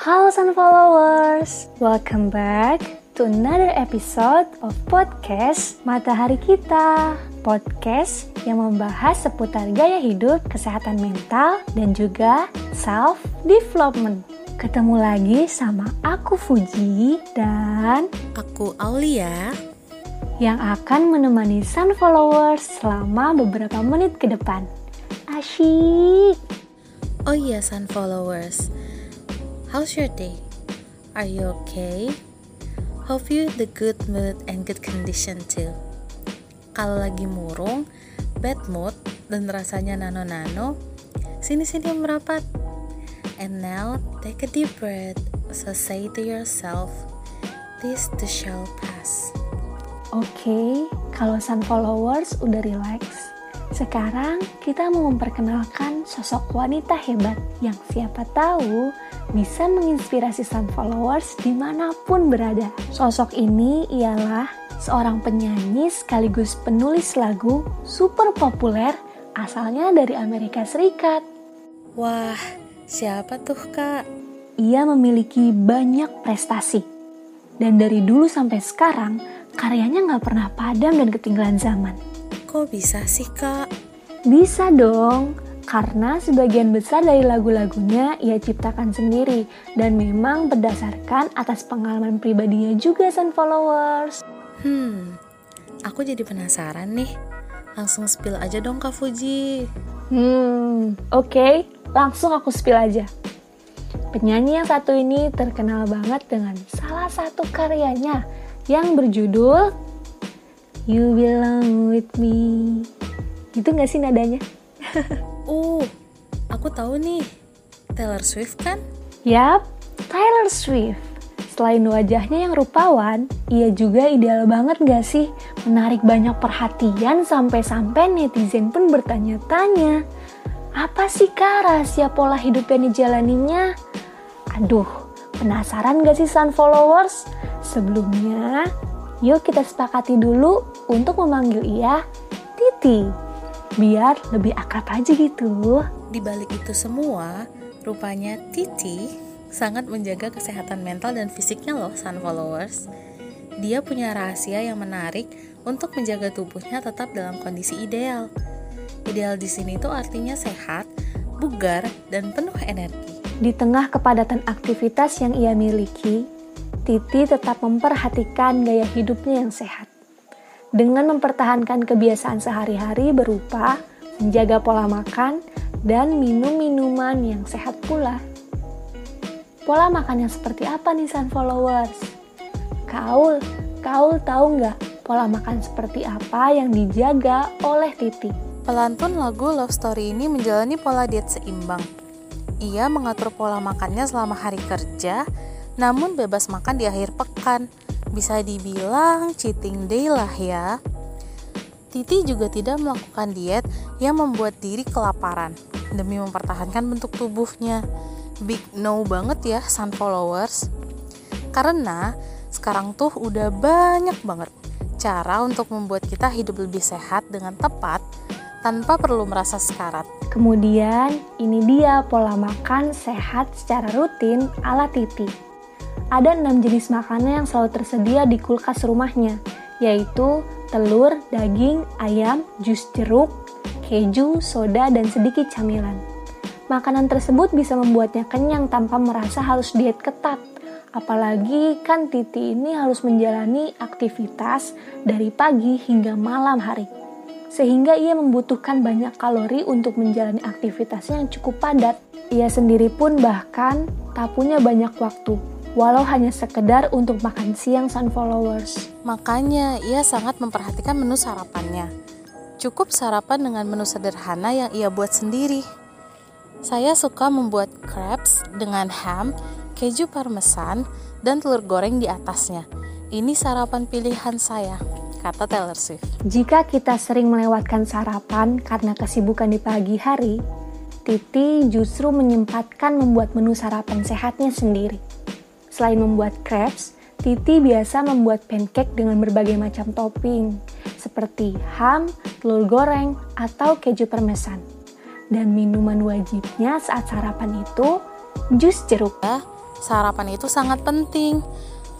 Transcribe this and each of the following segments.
Halo Sun Followers, welcome back to another episode of podcast Matahari Kita. Podcast yang membahas seputar gaya hidup, kesehatan mental, dan juga self development. Ketemu lagi sama aku Fuji dan aku Aulia yang akan menemani Sun Followers selama beberapa menit ke depan. Asyik! Oh iya Sun Followers, how's your day? Are you okay? Hope you the good mood and good condition too. Kalau lagi murung, bad mood, dan rasanya nano-nano, sini-sini merapat. And now, take a deep breath. So say to yourself, this too shall pass. Oke, okay, kalau Sun Followers udah relax, sekarang kita mau memperkenalkan sosok wanita hebat yang siapa tahu bisa menginspirasi Sun Followers di mana pun berada. Sosok ini ialah seorang penyanyi sekaligus penulis lagu super populer asalnya dari Amerika Serikat. Wah, siapa tuh kak? Ia memiliki banyak prestasi. Dan dari dulu sampai sekarang, karyanya nggak pernah padam dan ketinggalan zaman. Kok bisa sih kak? Bisa dong, karena sebagian besar dari lagu-lagunya ia ciptakan sendiri dan memang berdasarkan atas pengalaman pribadinya juga Sun Followers. Hmm, aku jadi penasaran nih. Langsung spill aja dong Kak Fuji. Hmm, oke, okay. langsung aku spill aja. Penyanyi yang satu ini terkenal banget dengan salah satu karyanya yang berjudul You belong with me. Gitu gak sih nadanya? uh, aku tahu nih. Taylor Swift kan? Yap, Taylor Swift. Selain wajahnya yang rupawan, ia juga ideal banget gak sih? Menarik banyak perhatian sampai-sampai netizen pun bertanya-tanya. Apa sih kak rahasia pola hidup yang dijalaninya? Aduh, penasaran gak sih Sun Followers? Sebelumnya, Yuk kita sepakati dulu untuk memanggil ia Titi. Biar lebih akrab aja gitu. Di balik itu semua, rupanya Titi sangat menjaga kesehatan mental dan fisiknya loh Sun Followers. Dia punya rahasia yang menarik untuk menjaga tubuhnya tetap dalam kondisi ideal. Ideal di sini tuh artinya sehat, bugar, dan penuh energi. Di tengah kepadatan aktivitas yang ia miliki, Titi tetap memperhatikan gaya hidupnya yang sehat. Dengan mempertahankan kebiasaan sehari-hari berupa menjaga pola makan dan minum minuman yang sehat pula. Pola makan yang seperti apa nih Sun Followers? Kaul, Kaul tahu nggak pola makan seperti apa yang dijaga oleh Titi? Pelantun lagu Love Story ini menjalani pola diet seimbang. Ia mengatur pola makannya selama hari kerja namun bebas makan di akhir pekan. Bisa dibilang cheating day lah ya. Titi juga tidak melakukan diet yang membuat diri kelaparan demi mempertahankan bentuk tubuhnya. Big no banget ya sun followers. Karena sekarang tuh udah banyak banget cara untuk membuat kita hidup lebih sehat dengan tepat tanpa perlu merasa sekarat. Kemudian, ini dia pola makan sehat secara rutin ala Titi ada enam jenis makanan yang selalu tersedia di kulkas rumahnya, yaitu telur, daging, ayam, jus jeruk, keju, soda, dan sedikit camilan. Makanan tersebut bisa membuatnya kenyang tanpa merasa harus diet ketat. Apalagi kan Titi ini harus menjalani aktivitas dari pagi hingga malam hari. Sehingga ia membutuhkan banyak kalori untuk menjalani aktivitasnya yang cukup padat. Ia sendiri pun bahkan tak punya banyak waktu walau hanya sekedar untuk makan siang Sun Followers. Makanya ia sangat memperhatikan menu sarapannya. Cukup sarapan dengan menu sederhana yang ia buat sendiri. Saya suka membuat crepes dengan ham, keju parmesan, dan telur goreng di atasnya. Ini sarapan pilihan saya, kata Taylor Swift. Jika kita sering melewatkan sarapan karena kesibukan di pagi hari, Titi justru menyempatkan membuat menu sarapan sehatnya sendiri. Selain membuat crepes, Titi biasa membuat pancake dengan berbagai macam topping, seperti ham, telur goreng, atau keju parmesan. Dan minuman wajibnya saat sarapan itu jus jeruk. Ya, sarapan itu sangat penting.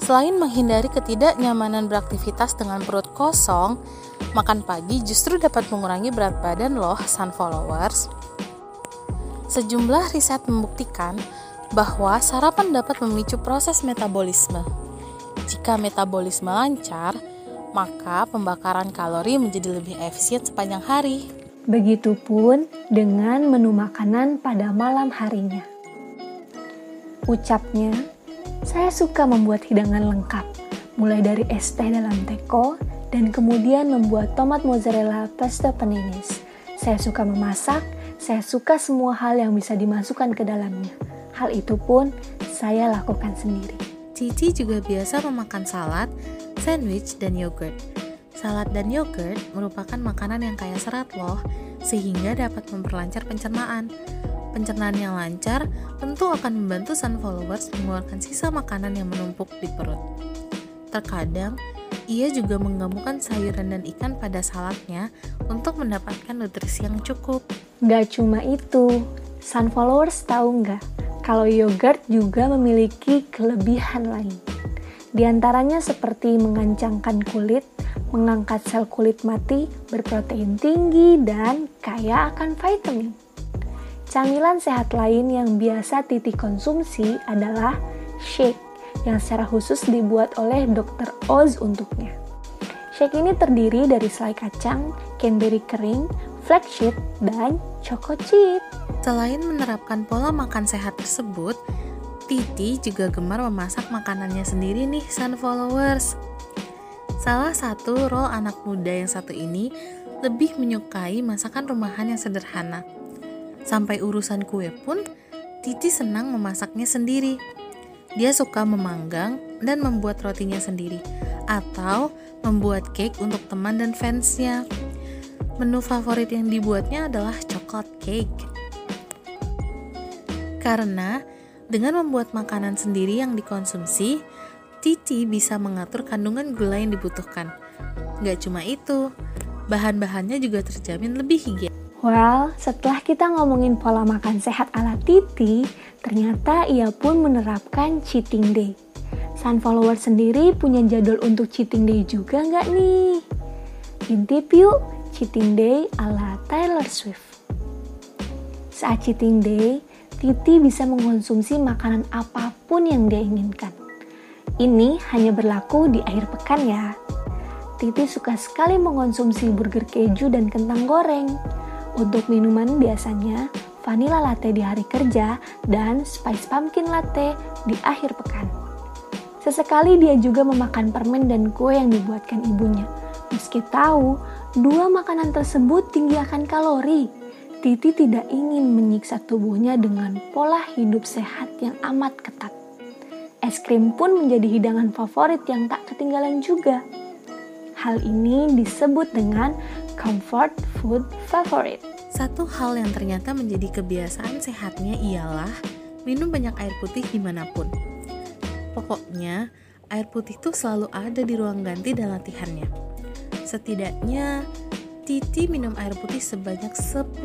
Selain menghindari ketidaknyamanan beraktivitas dengan perut kosong, makan pagi justru dapat mengurangi berat badan loh, sun followers. Sejumlah riset membuktikan bahwa sarapan dapat memicu proses metabolisme. Jika metabolisme lancar, maka pembakaran kalori menjadi lebih efisien sepanjang hari. Begitupun dengan menu makanan pada malam harinya. Ucapnya, saya suka membuat hidangan lengkap, mulai dari es teh dalam teko, dan kemudian membuat tomat mozzarella pesto paninis. Saya suka memasak, saya suka semua hal yang bisa dimasukkan ke dalamnya. Hal itu pun saya lakukan sendiri. Cici juga biasa memakan salad, sandwich, dan yogurt. Salad dan yogurt merupakan makanan yang kaya serat loh, sehingga dapat memperlancar pencernaan. Pencernaan yang lancar tentu akan membantu sun followers mengeluarkan sisa makanan yang menumpuk di perut. Terkadang, ia juga menggabungkan sayuran dan ikan pada saladnya untuk mendapatkan nutrisi yang cukup. Gak cuma itu, sun followers tahu nggak kalau yogurt juga memiliki kelebihan lain. Di antaranya seperti mengancangkan kulit, mengangkat sel kulit mati, berprotein tinggi, dan kaya akan vitamin. Camilan sehat lain yang biasa Titi konsumsi adalah shake yang secara khusus dibuat oleh Dr. Oz untuknya. Shake ini terdiri dari selai kacang, cranberry kering, flaxseed, dan choco chip. Selain menerapkan pola makan sehat tersebut, Titi juga gemar memasak makanannya sendiri nih Sun Followers. Salah satu role anak muda yang satu ini lebih menyukai masakan rumahan yang sederhana. Sampai urusan kue pun, Titi senang memasaknya sendiri. Dia suka memanggang dan membuat rotinya sendiri, atau membuat cake untuk teman dan fansnya. Menu favorit yang dibuatnya adalah coklat cake. Karena dengan membuat makanan sendiri yang dikonsumsi, Titi bisa mengatur kandungan gula yang dibutuhkan. Gak cuma itu, bahan-bahannya juga terjamin lebih higienis. Well, setelah kita ngomongin pola makan sehat ala Titi, ternyata ia pun menerapkan cheating day. Sun follower sendiri punya jadwal untuk cheating day juga nggak nih? Intip yuk, cheating day ala Taylor Swift. Saat cheating day, Titi bisa mengkonsumsi makanan apa pun yang dia inginkan. Ini hanya berlaku di akhir pekan ya. Titi suka sekali mengkonsumsi burger keju dan kentang goreng. Untuk minuman biasanya vanilla latte di hari kerja dan spice pumpkin latte di akhir pekan. Sesekali dia juga memakan permen dan kue yang dibuatkan ibunya. Meski tahu, dua makanan tersebut tinggi akan kalori, Titi tidak ingin menyiksa tubuhnya dengan pola hidup sehat yang amat ketat. Es krim pun menjadi hidangan favorit yang tak ketinggalan juga. Hal ini disebut dengan comfort food favorite. Satu hal yang ternyata menjadi kebiasaan sehatnya ialah minum banyak air putih di mana pun. Pokoknya, air putih itu selalu ada di ruang ganti dan latihannya. Setidaknya Titi minum air putih sebanyak 10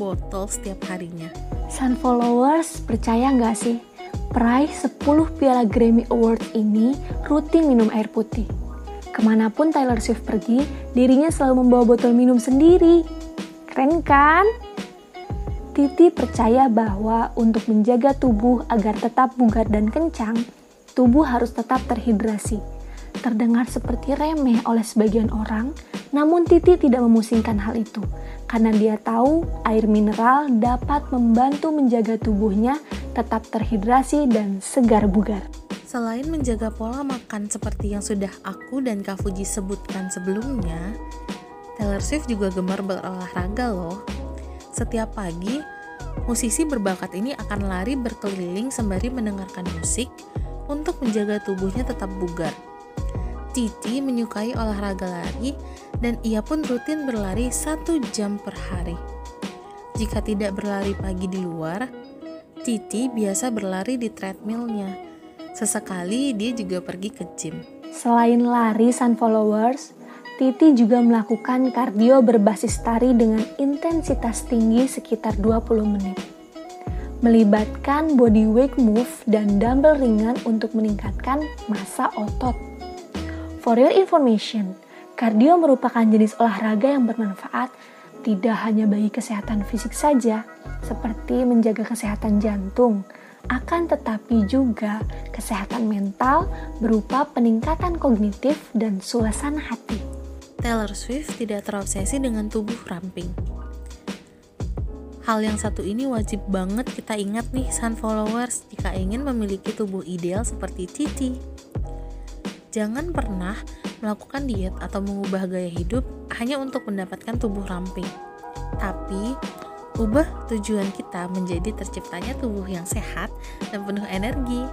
botol setiap harinya. Sun followers percaya nggak sih? Peraih 10 piala Grammy Awards ini rutin minum air putih. Ke mana pun Taylor Swift pergi, dirinya selalu membawa botol minum sendiri. Keren kan? Titi percaya bahwa untuk menjaga tubuh agar tetap bugar dan kencang, tubuh harus tetap terhidrasi. Terdengar seperti remeh oleh sebagian orang, namun Titi tidak memusingkan hal itu karena dia tahu air mineral dapat membantu menjaga tubuhnya tetap terhidrasi dan segar bugar. Selain menjaga pola makan seperti yang sudah aku dan Kak Fuji sebutkan sebelumnya, Taylor Swift juga gemar berolahraga loh. Setiap pagi, musisi berbakat ini akan lari berkeliling sembari mendengarkan musik untuk menjaga tubuhnya tetap bugar. Titi menyukai olahraga lari dan ia pun rutin berlari satu jam per hari. Jika tidak berlari pagi di luar, Titi biasa berlari di treadmillnya. Sesekali dia juga pergi ke gym. Selain lari sun followers, Titi juga melakukan kardio berbasis tari dengan intensitas tinggi sekitar 20 menit. melibatkan body weight move dan dumbbell ringan untuk meningkatkan massa otot. For your information, kardio merupakan jenis olahraga yang bermanfaat tidak hanya bagi kesehatan fisik saja, seperti menjaga kesehatan jantung, akan tetapi juga kesehatan mental berupa peningkatan kognitif dan suasana hati. Taylor Swift tidak terobsesi dengan tubuh ramping Hal yang satu ini wajib banget kita ingat nih Sun followers jika ingin memiliki tubuh ideal seperti Titi. Jangan pernah melakukan diet atau mengubah gaya hidup hanya untuk mendapatkan tubuh ramping. Tapi, ubah tujuan kita menjadi terciptanya tubuh yang sehat dan penuh energi.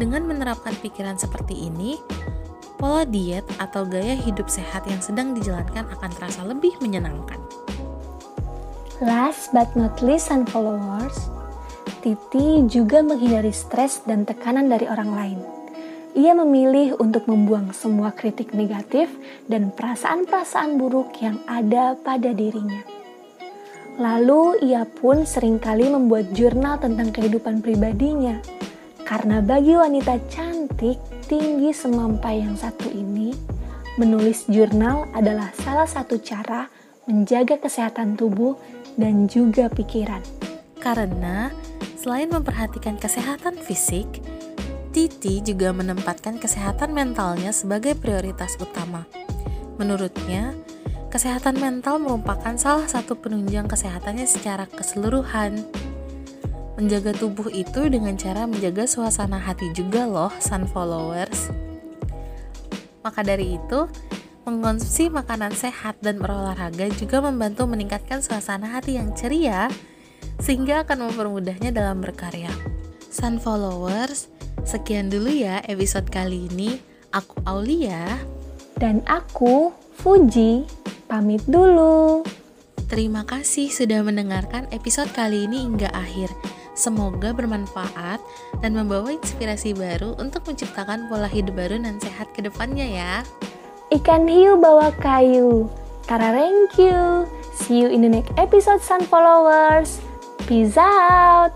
Dengan menerapkan pikiran seperti ini, pola diet atau gaya hidup sehat yang sedang dijalankan akan terasa lebih menyenangkan. Last but not least and followers, Titi juga menghindari stres dan tekanan dari orang lain. Ia memilih untuk membuang semua kritik negatif dan perasaan-perasaan buruk yang ada pada dirinya. Lalu ia pun sering kali membuat jurnal tentang kehidupan pribadinya. Karena bagi wanita cantik, tinggi semampai yang satu ini, menulis jurnal adalah salah satu cara menjaga kesehatan tubuh dan juga pikiran. Karena selain memperhatikan kesehatan fisik, Titi juga menempatkan kesehatan mentalnya sebagai prioritas utama. Menurutnya, kesehatan mental merupakan salah satu penunjang kesehatannya secara keseluruhan. Menjaga tubuh itu dengan cara menjaga suasana hati juga loh, sun followers. Maka dari itu, Mengkonsumsi makanan sehat dan berolahraga juga membantu meningkatkan suasana hati yang ceria sehingga akan mempermudahnya dalam berkarya. Sun followers, sekian dulu ya episode kali ini. Aku Aulia dan aku Fuji pamit dulu. Terima kasih sudah mendengarkan episode kali ini hingga akhir. Semoga bermanfaat dan membawa inspirasi baru untuk menciptakan pola hidup baru dan sehat ke depannya ya. Ikan hiu bawa kayu. Tara thank you. See you in the next episode Sun Followers. Peace out.